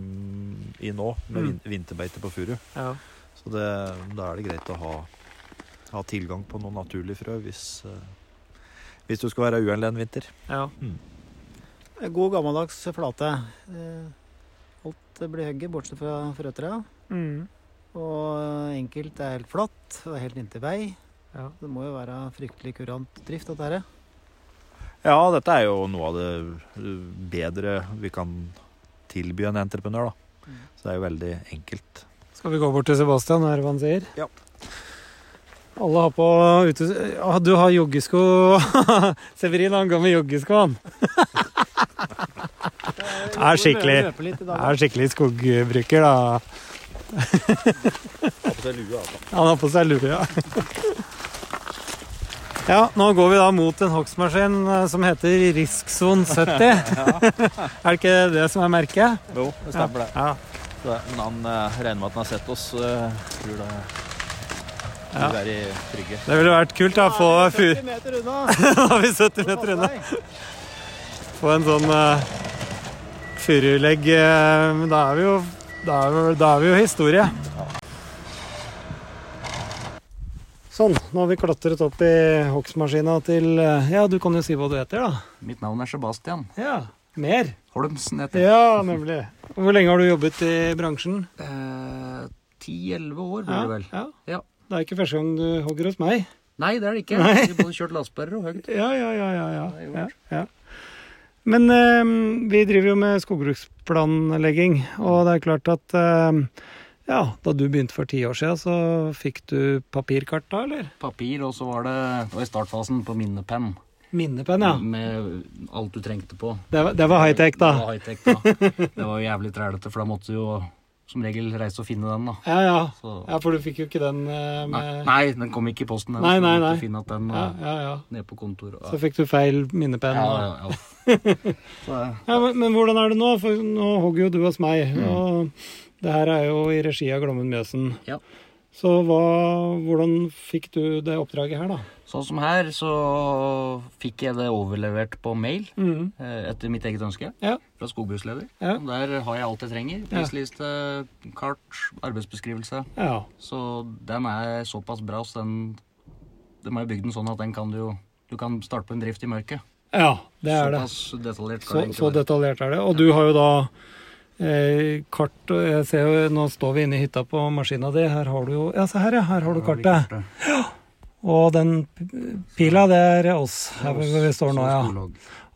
Speaker 5: i nå, med
Speaker 1: Mm.
Speaker 5: vinterbeite på furu.
Speaker 1: Ja.
Speaker 5: Så det, da er det greit å ha, ha tilgang på noe naturlig frø hvis, hvis du skal være uendelig en vinter.
Speaker 1: ja.
Speaker 2: God gammeldags flate. Alt blir hugget, bortsett fra frøtrea.
Speaker 1: Mm.
Speaker 2: Og enkelt er helt flatt. og Det er helt inntil vei.
Speaker 1: ja.
Speaker 2: Det må jo være fryktelig kurant drift, dette her.
Speaker 5: Ja, dette er jo noe av det bedre vi kan tilby en entreprenør, da.
Speaker 2: Mm.
Speaker 5: Så det er jo veldig enkelt.
Speaker 1: Skal vi gå bort til Sebastian og høre hva han sier?
Speaker 5: Ja.
Speaker 1: Alle har på ute... Ja, du har joggesko. Severin han går med joggesko, han. Er skikkelig. Er skikkelig skogbruker, da.
Speaker 5: Altså.
Speaker 1: Han har på seg lue, ja. Ja, nå går vi da mot en hogstmaskin eh, som heter Riskson 70. er det ikke det som er merket?
Speaker 5: Jo, det stemmer det. Men han eh, regner med at han har sett oss. Uh, tror det
Speaker 1: Ja.
Speaker 5: er i trygge.
Speaker 1: Det ville vært kult da, å få fur...
Speaker 2: 70.
Speaker 1: Nå har vi 70 meter unna. Få en sånn uh, furulegg. eh, da er vi jo da er, da er vi jo historie. Sånn, nå har vi klatret opp i hogstmaskina til eh, Ja, du kan jo si hva du heter, da.
Speaker 6: Mitt navn er Sebastian
Speaker 1: Ja, Mer.
Speaker 6: Holmsen. heter jeg.
Speaker 1: Ja, nemlig. Hvor lenge har du jobbet i bransjen?
Speaker 6: Eh, Ti-elleve år blir
Speaker 1: Ja,
Speaker 6: det vel.
Speaker 1: ja.
Speaker 6: Ja.
Speaker 1: Det er ikke første gang du hogger hos meg.
Speaker 6: Nei, det er det ikke.
Speaker 1: Nei.
Speaker 6: Vi har både kjørt lastebærer og høyt.
Speaker 1: Ja, ja, ja. ja, ja. Ja. Men eh, vi driver jo med skogbruksplanlegging, og det er klart at eh, ja, da du begynte for ti år siden, så fikk du papirkart da, eller?
Speaker 6: Papir, og så var det, det var i startfasen på minnepenn.
Speaker 1: Minnepenn, ja.
Speaker 6: Med alt du trengte på.
Speaker 1: Det var, det var high-tech, da.
Speaker 6: Det var high-tech, da. Det var jo jævlig trælete, for da måtte du jo som regel reise og finne den, da.
Speaker 1: Ja, ja. Ja, for du fikk jo ikke den eh,
Speaker 6: nei,
Speaker 1: med
Speaker 6: nei, den kom ikke i posten. Den,
Speaker 1: Nei, nei, nei.
Speaker 6: finne at den
Speaker 1: Ja, ja, ja.
Speaker 6: ned på kontoret.
Speaker 1: Så fikk du feil minnepenn.
Speaker 6: ja, ja, ja. Så,
Speaker 1: Ja, men, men hvordan er det nå? For nå hogger jo du hos meg,
Speaker 6: Mm.
Speaker 1: og det her er jo i regi av Glommen Mjøsen.
Speaker 6: Ja.
Speaker 1: Så hva, hvordan fikk du det oppdraget her, da?
Speaker 6: Sånn som her, så fikk jeg det overlevert på mail
Speaker 1: Mm.
Speaker 6: eh, etter mitt eget ønske
Speaker 1: Ja.
Speaker 6: fra skogbruksleder.
Speaker 1: Ja.
Speaker 6: Der har jeg alt jeg trenger. Prisliste, kart, arbeidsbeskrivelse.
Speaker 1: Ja.
Speaker 6: Så den er såpass bra, så den De har jo bygd den sånn at den kan du Du kan starte på en drift i mørket.
Speaker 1: ja, det er det.
Speaker 6: Såpass detaljert
Speaker 1: Så,
Speaker 6: det
Speaker 1: så detaljert er det. Og du har jo da eh, kart Jeg ser jo, Nå står vi inne i hytta på maskina di. Her har du jo Ja, se her, ja. Her har du kartet.
Speaker 6: Ja.
Speaker 1: Og den pila, det er oss. Her hvor vi står nå, ja.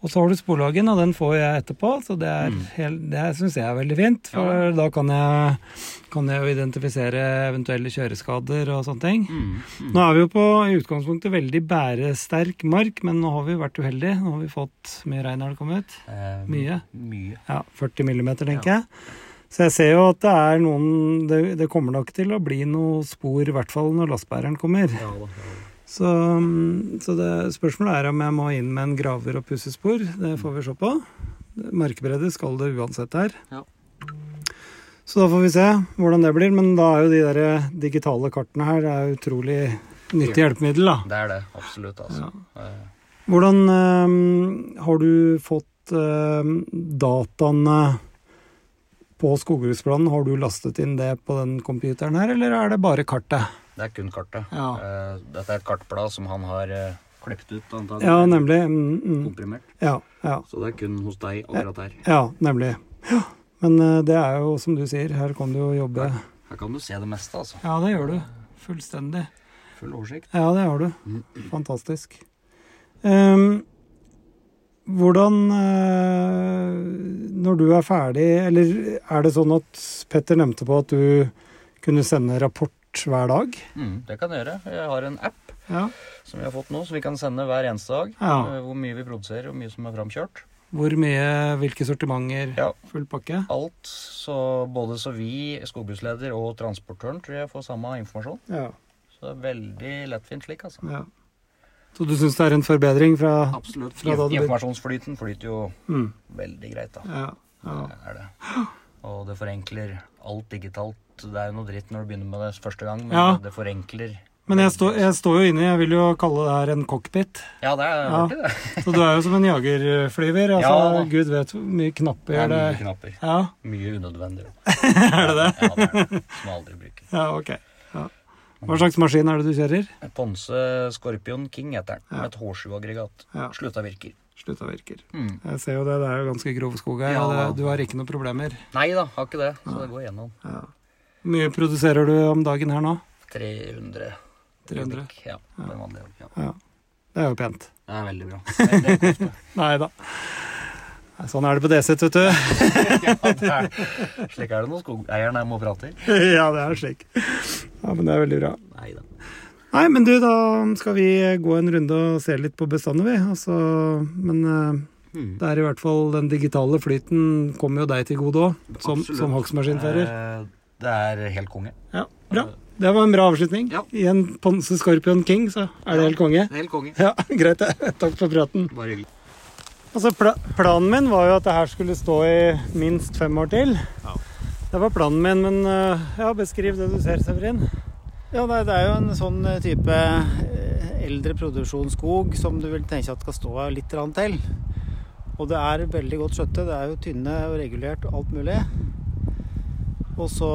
Speaker 1: Og så har du sporloggen, og den får jeg etterpå. Så det,
Speaker 6: Mm.
Speaker 1: helt- det syns jeg er veldig fint. For da kan jeg, kan jeg jo identifisere eventuelle kjøreskader og sånne ting.
Speaker 6: Mm, mm.
Speaker 1: Nå er vi jo på i utgangspunktet veldig bæresterk mark, men nå har vi vært uheldige. Nå har vi fått mye regn har det kommet.
Speaker 6: Eh,
Speaker 1: Mye.
Speaker 6: Mye.
Speaker 1: Ja, 40 millimeter, tenker jeg. Så jeg ser jo at det er noen det, det kommer nok til å bli noe spor, i hvert fall når lastebæreren kommer.
Speaker 6: Ja, da, ja.
Speaker 1: Så, mm, så det, spørsmålet er om jeg må inn med en graver- og pussespor. Det får vi se på. Markbredde skal det uansett her.
Speaker 6: Ja.
Speaker 1: Så da får vi se hvordan det blir. Men da er jo de der digitale kartene her det er utrolig nyttig hjelpemiddel, da.
Speaker 6: Det er det. Absolutt, altså. Ja.
Speaker 1: Hvordan øh, har du fått øh, dataene på skogbruksplanen? Har du lastet inn det på den computeren her, eller er det bare kartet?
Speaker 6: Det er kun kartet.
Speaker 1: Ja.
Speaker 6: Eh, Dette er et kartblad som han har eh, Klept ut, antakelig.
Speaker 1: Ja, nemlig. Mm, mm.
Speaker 6: Komprimert.
Speaker 1: Ja, ja,
Speaker 6: Så det er kun hos deg akkurat her.
Speaker 1: ja, nemlig. Ja. Men eh, det er jo som du sier, her kan du jo jobbe
Speaker 6: Her kan du se det meste, altså.
Speaker 1: Ja, det gjør du. Fullstendig.
Speaker 6: Full oversikt.
Speaker 1: Ja, det har du. Fantastisk. Um, hvordan Når du er ferdig, eller er det sånn at Petter nevnte på at du kunne sende rapport hver dag?
Speaker 6: Mm, det kan jeg gjøre. Jeg har en app
Speaker 1: Ja.
Speaker 6: som vi har fått nå, så vi kan sende hver eneste dag.
Speaker 1: Ja.
Speaker 6: eh, Hvor mye vi produserer, og mye som er framkjørt.
Speaker 1: Hvor mye, hvilke sortimenter?
Speaker 6: Ja.
Speaker 1: Full pakke?
Speaker 6: Alt. Så både så vi, skogbruksleder og transportøren, tror jeg får samme informasjon.
Speaker 1: Ja.
Speaker 6: Så det er veldig lettfint slik, altså.
Speaker 1: ja. Så du syns det er en forbedring fra
Speaker 6: Absolutt.
Speaker 1: Fra da du-
Speaker 6: Informasjonsflyten flyter jo
Speaker 1: mm.
Speaker 6: veldig greit, da.
Speaker 1: Ja. ja.
Speaker 6: Det er det. Og det forenkler alt digitalt. Det er jo noe dritt når du begynner med det første gang, men
Speaker 1: Ja.
Speaker 6: det forenkler.
Speaker 1: Men jeg, står- jeg står jo inne, jeg vil jo kalle det her en cockpit.
Speaker 6: Ja, det er
Speaker 1: Ja.
Speaker 6: det.
Speaker 1: Så du er jo som en jagerflyver. Altså,
Speaker 6: Ja.
Speaker 1: Gud vet hvor mye knapper
Speaker 6: Det er mye knapper.
Speaker 1: Ja,
Speaker 6: Mye unødvendig.
Speaker 1: er det det?
Speaker 6: Ja, det er det. Som jeg aldri bruker.
Speaker 1: Ja, ok. Ja. Hva slags maskin er det du kjører?
Speaker 6: Ponse Scorpion King heter den. Med et H7-aggregat.
Speaker 1: Ja.
Speaker 6: Slutta virker.
Speaker 1: Slutta virker.
Speaker 6: Mm.
Speaker 1: Jeg ser jo det, det er jo ganske grov skog her.
Speaker 6: Ja,
Speaker 1: det, du har ikke noen problemer.
Speaker 6: Nei da, har ikke det. Så det går gjennom.
Speaker 1: Ja. Hvor mye produserer du om dagen her nå?
Speaker 6: 300.
Speaker 1: 300?
Speaker 6: kubikk. Ja, det er vanlig. Ja.
Speaker 1: Ja. Det er jo pent.
Speaker 6: Det er veldig bra. Det det koselig.
Speaker 1: Nei da. Sånn er det på DZ, vet du.
Speaker 6: ja, det er, slik er det når skogeieren er med og prater.
Speaker 1: ja, det er slik. Ja, Men det er veldig bra.
Speaker 6: Neida.
Speaker 1: Nei, men du, da skal vi gå en runde og se litt på bestanden, vi. Altså, men eh,
Speaker 6: Mm.
Speaker 1: det er i hvert fall den digitale flyten kommer jo deg til gode òg, som,
Speaker 6: Absolutt.
Speaker 1: som hogstmaskinfører.
Speaker 6: Eh, Det er helt konge.
Speaker 1: Ja, bra. Det var en bra avslutning.
Speaker 6: Ja.
Speaker 1: I en Ponse Scorpion King, så er det helt konge.
Speaker 6: Helt konge.
Speaker 1: Ja, greit det. Takk for praten.
Speaker 6: Bare hyggelig.
Speaker 1: Altså, pla planen min var jo at det her skulle stå i minst fem år til. Det var planen min, men øh, ja, beskriv det du ser, Severin.
Speaker 2: Ja, det, det er jo en sånn eh, type eh, eldre produksjonsskog som du vil tenke at skal stå litt til. Og det er veldig godt skjøtte. Det er jo tynne og regulert og alt mulig. Og så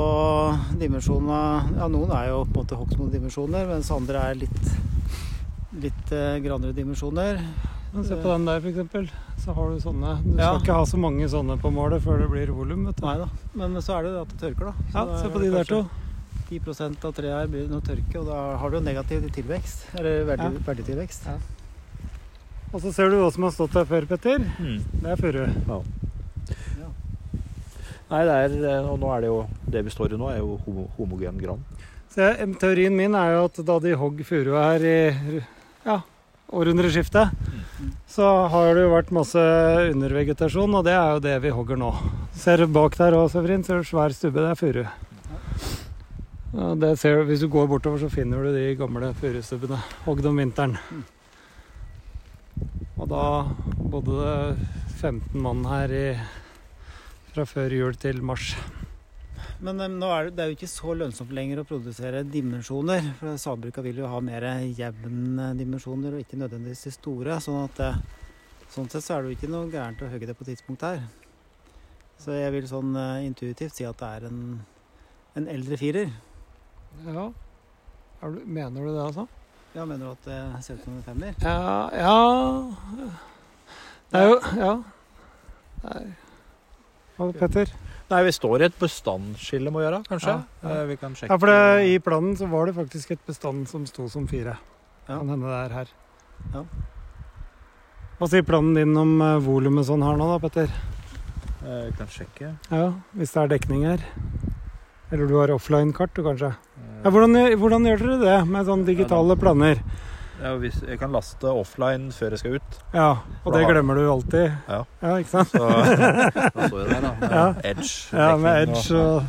Speaker 2: dimensjonene Ja, noen er jo på en måte Hoksmo-dimensjoner, mens andre er litt litt eh, grannere dimensjoner.
Speaker 1: Men se på den der, for eksempel. Så har du sånne. Du
Speaker 2: Ja.
Speaker 1: skal ikke ha så mange sånne på målet før det blir volum.
Speaker 2: Nei da. Men så er det jo at det tørker, da. Så
Speaker 1: Ja, se på de der to.
Speaker 2: kanskje 10 av treet her begynner å tørke, og da har du jo negativ tilvekst. Eller verdi,
Speaker 1: Ja.
Speaker 2: verditilvekst.
Speaker 1: Ja. Og så ser du hva som har stått der før, Petter.
Speaker 5: Mm.
Speaker 1: Det er furu.
Speaker 5: Nei, er, eh, og nå er det jo Det vi står i nå, er jo homo, homogen gran.
Speaker 1: Så teorien min er jo at da de hogg furu her i ja, århundreskiftet, så har det jo vært masse undervegetasjon, og det er jo det vi hogger nå. Ser du bak der òg, Severin, så er det svær stubbe. Det er furu. Ser du, hvis du går bortover, så finner du de gamle furustubbene hogd om vinteren. Og da bodde det 15 mann her i, fra før jul til mars.
Speaker 2: Men um, nå er det, det er jo ikke så lønnsomt lenger å produsere dimensjoner. For sagbruka vil jo ha mer jevne dimensjoner, og ikke nødvendigvis de store. Sånn at eh, sånn sett så er det jo ikke noe gærent å hogge det på tidspunkt her. Så jeg vil sånn uh, intuitivt si at det er en, en eldre firer.
Speaker 1: Ja. Er du, mener du det, altså?
Speaker 2: Ja, mener du at det ser ut som en femmer?
Speaker 1: Ja, ja Det er jo Ja. Det Hva, Petter?
Speaker 5: Nei, vi står i et bestandsskille, må gjøre, kanskje.
Speaker 1: Ja, ja.
Speaker 5: Eh, Vi kan sjekke
Speaker 1: Ja, for det, i planen så var det faktisk et bestand som sto som fire.
Speaker 2: Ja.
Speaker 1: Kan hende det er her.
Speaker 2: Ja.
Speaker 1: Hva sier planen din om uh, volumet sånn her nå, da, Petter?
Speaker 5: Eh, Vi kan sjekke.
Speaker 1: Ja, Hvis det er dekning her? Eller du har offline-kart, du, kanskje?
Speaker 5: Eh,
Speaker 1: Ja, hvordan, hvordan gjør dere det med sånne digitale planer?
Speaker 5: Ja, hvis, jeg kan laste offline før jeg skal ut.
Speaker 1: Ja, og det glemmer du alltid.
Speaker 5: Ja.
Speaker 1: Ja, ikke sant?
Speaker 5: Så da så jeg der, da. Med
Speaker 1: Ja.
Speaker 5: Edge.
Speaker 1: Ja, med edge og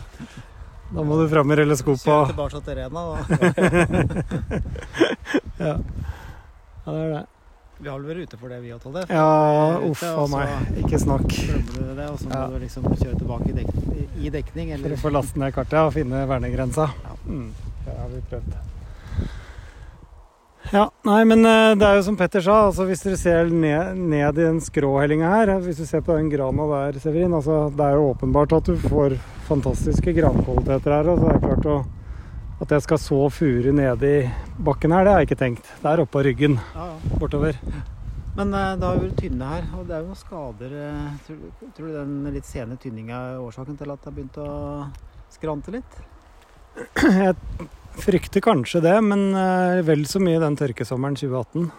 Speaker 1: Da må du fram med releskopet
Speaker 2: Kjør
Speaker 1: og
Speaker 2: tilbake til Rena, da.
Speaker 1: Ja. ja, det er det.
Speaker 2: Vi har vel vært ute for det, vi òg, Tolle.
Speaker 1: Ja, uff
Speaker 2: og
Speaker 1: a meg. Ikke snakk.
Speaker 2: Glemmer du det, og så må
Speaker 1: Ja.
Speaker 2: du liksom kjøre tilbake i, dekning, i dekning.
Speaker 1: For å få laste ned kartet og finne vernegrensa.
Speaker 2: Ja.
Speaker 1: Mm, det har vi prøvd. Ja, nei, men eh, det er jo som Petter sa, altså hvis dere ser ned, ned i den skråhellinga her, hvis du ser på den grana der, Severin, altså det er jo åpenbart at du får fantastiske grankvaliteter her, Altså det er klart å At jeg skal så furu ned i bakken her, det har jeg ikke tenkt. Det er oppå ryggen
Speaker 2: Ja, ja.
Speaker 1: bortover.
Speaker 2: Men eh, det har jo vært tynne her, og det er jo noen skader. eh, Tror, tror du den litt sene tynninga er årsaken til at det har begynt å skrante litt?
Speaker 1: Jeg frykter kanskje det, men eh, vel så mye den tørkesommeren 2018.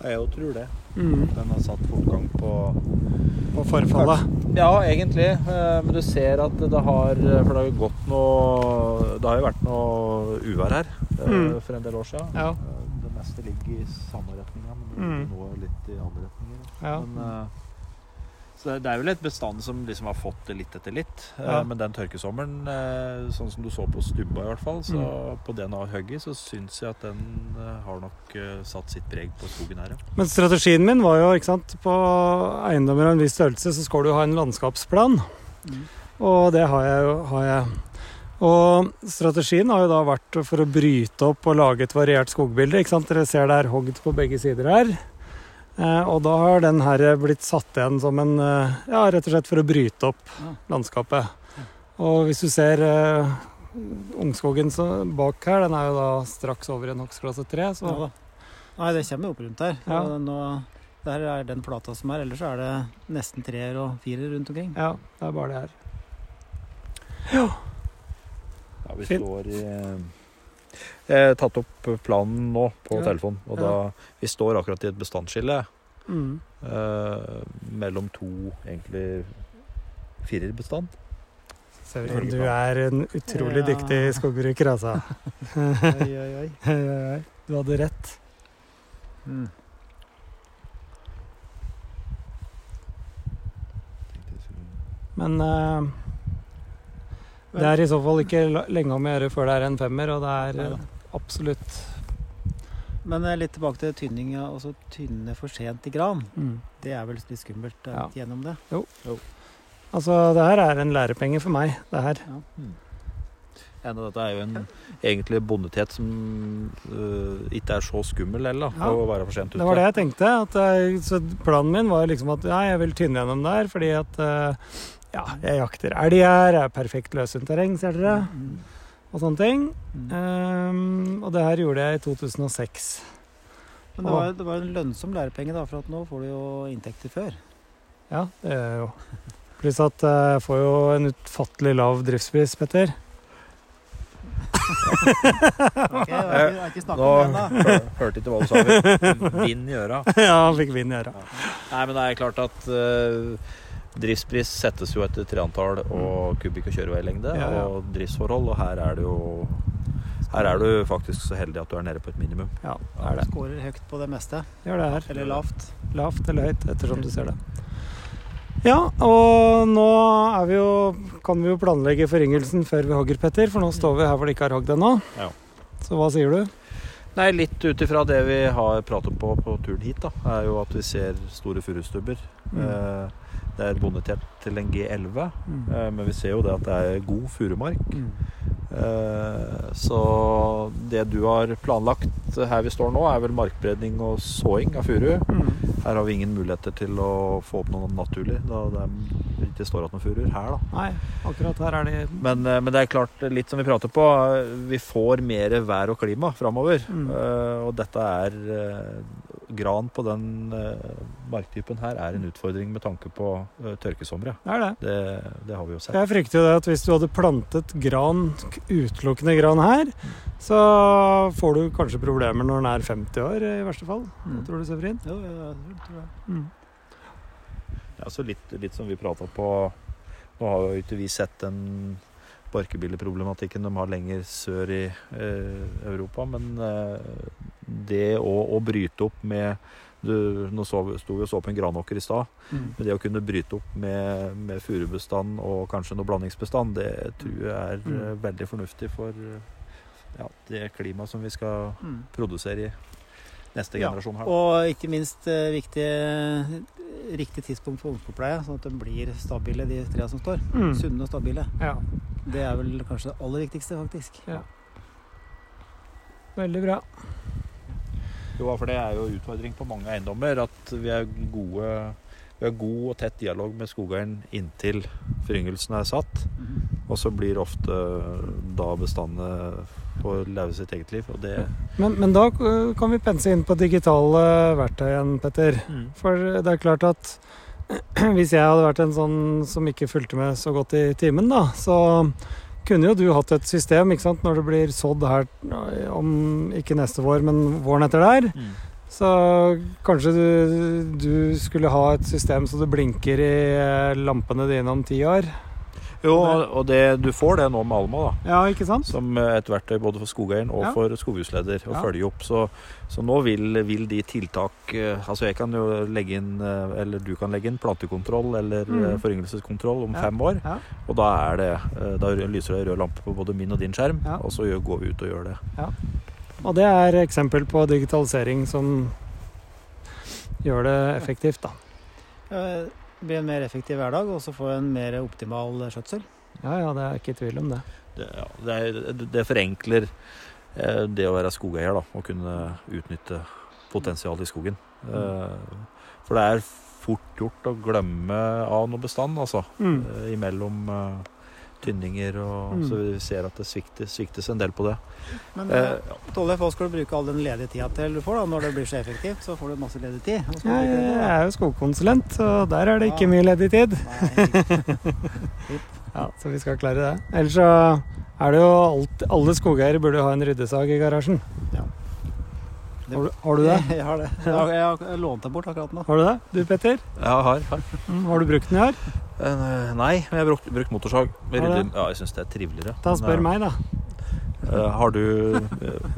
Speaker 4: Jeg òg tror det.
Speaker 1: Mm.
Speaker 4: Den har satt fortgang på
Speaker 1: På forfallet.
Speaker 4: Ja, egentlig. eh, Men du ser at det har For det har jo gått noe Det har jo vært noe uvær her eh,
Speaker 1: Mm.
Speaker 4: for en del år siden.
Speaker 1: Ja.
Speaker 4: Det meste ligger i samme retninga, men
Speaker 1: Mm.
Speaker 4: nå litt i andre retninger.
Speaker 1: Ja.
Speaker 4: Men, eh, så det er jo et bestand som liksom har fått det litt etter litt. Eh,
Speaker 1: Ja.
Speaker 4: Men den tørkesommeren, eh, sånn som du så på stubba i hvert fall, så
Speaker 1: Mm.
Speaker 4: på den av hugget, så syns jeg at den eh, har nok satt sitt preg på skogen her, ja.
Speaker 1: Men strategien min var jo, ikke sant, på eiendommer av en viss størrelse så skal du ha en landskapsplan.
Speaker 2: Mm.
Speaker 1: Og det har jeg jo. Har jeg. Og strategien har jo da vært for å bryte opp og lage et variert skogbilde. ikke sant? Dere ser det er hogd på begge sider her. Eh, og da har den her blitt satt igjen som en eh, Ja, rett og slett for å bryte opp
Speaker 2: Ja.
Speaker 1: landskapet. Og hvis du ser eh, ungskogen så bak her, den er jo da straks over i en hogstklasse 3, så
Speaker 2: Ja. Nei, det kommer jo opp rundt her.
Speaker 1: Ja.
Speaker 2: Nå, der er den plata som er, ellers er det nesten treer og firer rundt omkring.
Speaker 1: ja, det er bare det her.
Speaker 4: Ja, vi
Speaker 1: Fint.
Speaker 4: står i eh, Jeg har tatt opp planen nå på
Speaker 1: Ja.
Speaker 4: telefonen, og
Speaker 1: Ja.
Speaker 4: da Vi står akkurat i et bestandsskille
Speaker 1: Mm.
Speaker 4: eh, mellom to egentlig firerbestand.
Speaker 1: Severin, du er en utrolig
Speaker 2: Ja.
Speaker 1: dyktig skogbruker, altså.
Speaker 2: Oi, oi, oi.
Speaker 1: Oi, oi, oi. Du hadde rett.
Speaker 2: Mm.
Speaker 1: Men eh, det er i så fall ikke lenge om å gjøre før det er en femmer, og det er
Speaker 2: Neida.
Speaker 1: Eh, absolutt
Speaker 2: Men eh, litt tilbake til tynninga. Altså tynne for sent i gran.
Speaker 1: mm.
Speaker 2: Det er vel litt skummelt er
Speaker 1: Ja.
Speaker 2: gjennom det.
Speaker 1: Jo Altså, det her er en lærepenge for meg, det her.
Speaker 4: Ja, dette er jo en egentlig bondetet som uh, ikke er så skummel heller,
Speaker 1: Ja.
Speaker 4: å være for sent ute.
Speaker 1: Det var det jeg tenkte. At, jeg- så planen min var liksom at ja, jeg vil tynne gjennom der, fordi at uh, ja, jeg jakter elg her, det er perfekt løshuntterreng, ser dere,
Speaker 2: Mm.
Speaker 1: Og sånne ting.
Speaker 2: Mm.
Speaker 1: Um, og det her gjorde jeg i 2006.
Speaker 2: Men det var, det var en lønnsom lærepenge, da, for at nå får du jo inntekter før.
Speaker 1: Ja, det gjør jeg jo. Pluss at eh, jeg får jo en utfattelig lav driftspris, Petter.
Speaker 2: Ok, jeg har ikke, jeg ikke snakket
Speaker 4: Nå
Speaker 2: om det ennå.
Speaker 4: hørte ikke hva du sa. Vind i øra.
Speaker 1: ja, han fikk vind i øra.
Speaker 4: Nei, men det er klart at uh, driftspris settes jo etter treantall og kubikk- og kjøreveilengde
Speaker 1: Ja, ja.
Speaker 4: og driftsforhold, og her er det jo her er du faktisk så heldig at du er nede på et minimum.
Speaker 1: Ja, er det.
Speaker 2: Skårer høyt på det meste.
Speaker 1: Gjør det her.
Speaker 2: Eller lavt.
Speaker 1: Lavt eller høyt, ettersom du ser det. Ja, og nå er vi jo, kan vi jo planlegge foryngelsen før vi hogger, Petter. For nå står vi her hvor det ikke er hogd ennå.
Speaker 4: Ja.
Speaker 1: Så hva sier du?
Speaker 4: Nei, litt ut ifra det vi har pratet på på turen hit, da, er jo at vi ser store furustubber.
Speaker 1: Mm.
Speaker 4: Eh, det er bonitert til en G11,
Speaker 1: Mm.
Speaker 4: eh, men vi ser jo det at det er god furumark.
Speaker 1: Mm.
Speaker 4: Eh, Så det du har planlagt her vi står nå, er vel markbredning og såing av furu.
Speaker 1: Mm.
Speaker 4: Her har vi ingen muligheter til å få opp noe naturlig, da det ikke står igjen noen furuer her. da.
Speaker 1: Nei, akkurat her er de
Speaker 4: Men, eh, men det er klart, litt som vi prater på, vi får mer vær og klima framover.
Speaker 1: Mm.
Speaker 4: Og dette er Gran på den eh, marktypen her er en utfordring med tanke på uh, tørkesomre.
Speaker 1: Det er det.
Speaker 4: Det, det har vi jo sett.
Speaker 1: Jeg frykter jo det at hvis du hadde plantet gran, utelukkende gran her, så får du kanskje problemer når den er 50 år, i verste fall. Hva
Speaker 2: Mm.
Speaker 1: tror du, Severin?
Speaker 2: Jo, jo, jeg tror det.
Speaker 1: Mm.
Speaker 4: Ja, så litt, litt som vi prata på Nå har jo ikke vi sett den barkebilleproblematikken de har lenger sør i eh, Europa, men eh, det å, å bryte opp med du, Nå så, sto vi og så på en granåker i stad.
Speaker 1: Mm.
Speaker 4: Men det å kunne bryte opp med, med furubestand og kanskje noe blandingsbestand, det tror jeg er
Speaker 1: Mm.
Speaker 4: eh, veldig fornuftig for ja, det klimaet som vi skal
Speaker 2: Mm.
Speaker 4: produsere i neste
Speaker 2: Ja,
Speaker 4: generasjon her.
Speaker 2: Og ikke minst eh, viktig riktig tidspunkt for ungskogpleie, sånn at de blir stabile, de trærne som står.
Speaker 1: Mm.
Speaker 2: Sunne og stabile.
Speaker 1: Ja,
Speaker 2: Det er vel kanskje det aller viktigste, faktisk.
Speaker 1: veldig bra.
Speaker 4: Jo, for det er jo utfordring på mange eiendommer at vi er gode vi har god og tett dialog med skogeieren inntil foryngelsen er satt.
Speaker 2: Mhm.
Speaker 4: Og så blir ofte da bestandene får leve sitt eget liv. Og det
Speaker 1: Men, men da eh, kan vi pense inn på digitale verktøy igjen, Petter. For det er klart at hvis jeg hadde vært en sånn som ikke fulgte med så godt i timen, da, så kunne jo du hatt et system ikke sant, når det blir sådd her eh, om ikke neste vår, men våren etter der.
Speaker 4: Mm.
Speaker 1: Så kanskje du, du skulle ha et system så det blinker i eh, lampene dine om ti år.
Speaker 4: Jo, og det, du får det nå med Alma, da.
Speaker 1: Ja, ikke sant?
Speaker 4: Som et verktøy både for skogeieren og
Speaker 1: Ja.
Speaker 4: for skoghusleder å
Speaker 1: Ja.
Speaker 4: følge opp. Så, så nå vil, vil de tiltak eh, Altså jeg kan jo legge inn eh, Eller du kan legge inn plantekontroll eller
Speaker 1: Mm.
Speaker 4: eh, foryngelseskontroll om
Speaker 1: Ja.
Speaker 4: fem år.
Speaker 1: Ja.
Speaker 4: Og da er det eh, Da lyser det rød lampe på både min og din skjerm,
Speaker 1: Ja.
Speaker 4: og så går vi ut og gjør det.
Speaker 1: Og det er eksempel på digitalisering som gjør det effektivt, da.
Speaker 2: Eh, blir en mer effektiv hverdag, og så få en mer optimal skjøtsel.
Speaker 1: Ja, ja, det er ikke tvil om det.
Speaker 4: Det, ja, det, er, det- forenkler eh, det å være skogeier, da. Å kunne utnytte potensialet i skogen. Mm. for det er fort gjort å glemme av noe bestand, altså.
Speaker 1: Mm.
Speaker 4: eh, imellom eh, tynninger og
Speaker 1: Mm.
Speaker 4: Så vi ser at det sviktes, sviktes en del på det.
Speaker 2: Men
Speaker 4: Eh,
Speaker 2: ja. Tollef, hva skal du bruke all den ledige tida til du får da? Når det blir så effektivt, så får du masse ledig tid. Hva
Speaker 1: Jeg, er jo skogkonsulent, så der er det ikke mye ledig tid. Ja, Så vi skal klare det. Ellers så er det jo alt, Alle skogeiere burde ha en ryddesag i garasjen.
Speaker 2: Ja.
Speaker 1: Har du, har du det?
Speaker 2: Jeg har det. Jeg har, jeg har lånt den bort akkurat nå.
Speaker 1: Har du det? Du, Petter?
Speaker 4: Ja, har. har.
Speaker 1: Mm, Har du brukt den i år?
Speaker 4: Eh, nei, men jeg har brukt, brukt motorsag. Rydder- Ja, jeg syns det er triveligere.
Speaker 1: Da spør
Speaker 4: men,
Speaker 1: meg, da.
Speaker 4: eh, har du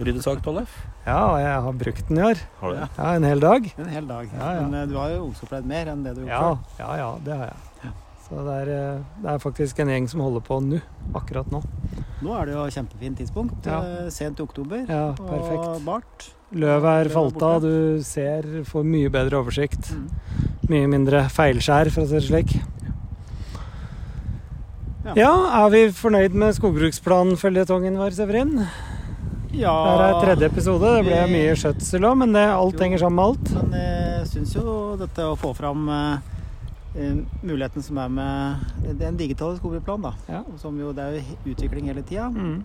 Speaker 4: ryddet sag, Tollef?
Speaker 1: Ja, jeg har brukt den i år.
Speaker 4: Har du det?
Speaker 1: Ja, En hel dag.
Speaker 2: En hel dag.
Speaker 1: Ja, ja.
Speaker 2: Men eh, du har jo ungdomsopplevd mer enn det du har
Speaker 1: Ja,
Speaker 2: gjort før.
Speaker 1: ja, ja, det har jeg. Så det er, eh, det er faktisk en gjeng som holder på nå. Akkurat nå.
Speaker 2: Nå er det jo kjempefint tidspunkt.
Speaker 1: Ja.
Speaker 2: eh, Sent i oktober.
Speaker 1: Ja,
Speaker 2: Og bart.
Speaker 1: Løvet er falt av, du ser, får mye bedre oversikt.
Speaker 2: Mm.
Speaker 1: Mye mindre feilskjær, for å si det slik.
Speaker 2: Ja.
Speaker 1: Ja, er vi fornøyd med skogbruksplanføljetongen vår, Severin?
Speaker 2: Ja,
Speaker 1: Det er tredje episode. Det ble mye skjøtsel òg, men det, alt
Speaker 2: Jo.
Speaker 1: henger sammen med alt.
Speaker 2: Men jeg syns jo dette å få fram eh, muligheten som er med Det er en digital skogbruksplan, da.
Speaker 1: Ja.
Speaker 2: Som jo, det er jo utvikling hele tida,
Speaker 1: Mm.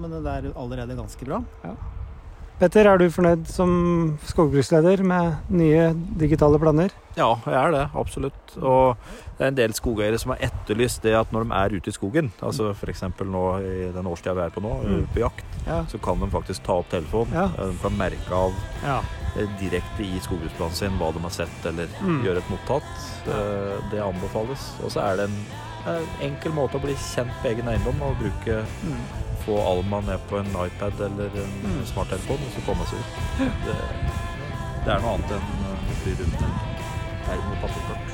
Speaker 2: men det er allerede ganske bra.
Speaker 1: Petter, er du fornøyd som skogbruksleder med nye digitale planer?
Speaker 4: Ja, jeg er det. Absolutt. Og det er en del skogeiere som har etterlyst det at når de er ute i skogen, altså f.eks. nå i den årstida vi er på nå,
Speaker 1: Mm.
Speaker 4: på jakt,
Speaker 1: Ja.
Speaker 4: så kan de faktisk ta opp telefonen.
Speaker 1: Ja.
Speaker 4: Eh, De kan merke av
Speaker 1: ja.
Speaker 4: eh, direkte i skogbruksplanen sin hva de har sett, eller
Speaker 1: Mm.
Speaker 4: gjøre et notat. Eh, Det anbefales. Og så er det en eh, enkel måte å bli kjent på egen eiendom og bruke få Alma ned på en iPad eller en
Speaker 1: Mm.
Speaker 4: smarttelefon og så komme seg ut. Det, det er noe annet enn å fly rundt en perm og papirkort.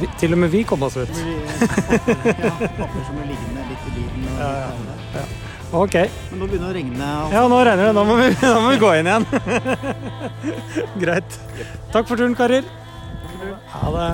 Speaker 1: Vi, til og med vi kom oss ut.
Speaker 2: Ja, papir som er liggende litt i bilen. Og
Speaker 1: Ja, ja.
Speaker 2: det.
Speaker 1: Ok.
Speaker 2: Men nå begynner det å regne. Også.
Speaker 1: Ja, nå regner det. Da må vi, da må vi gå inn igjen. Greit. Takk for turen, karer. Ha det.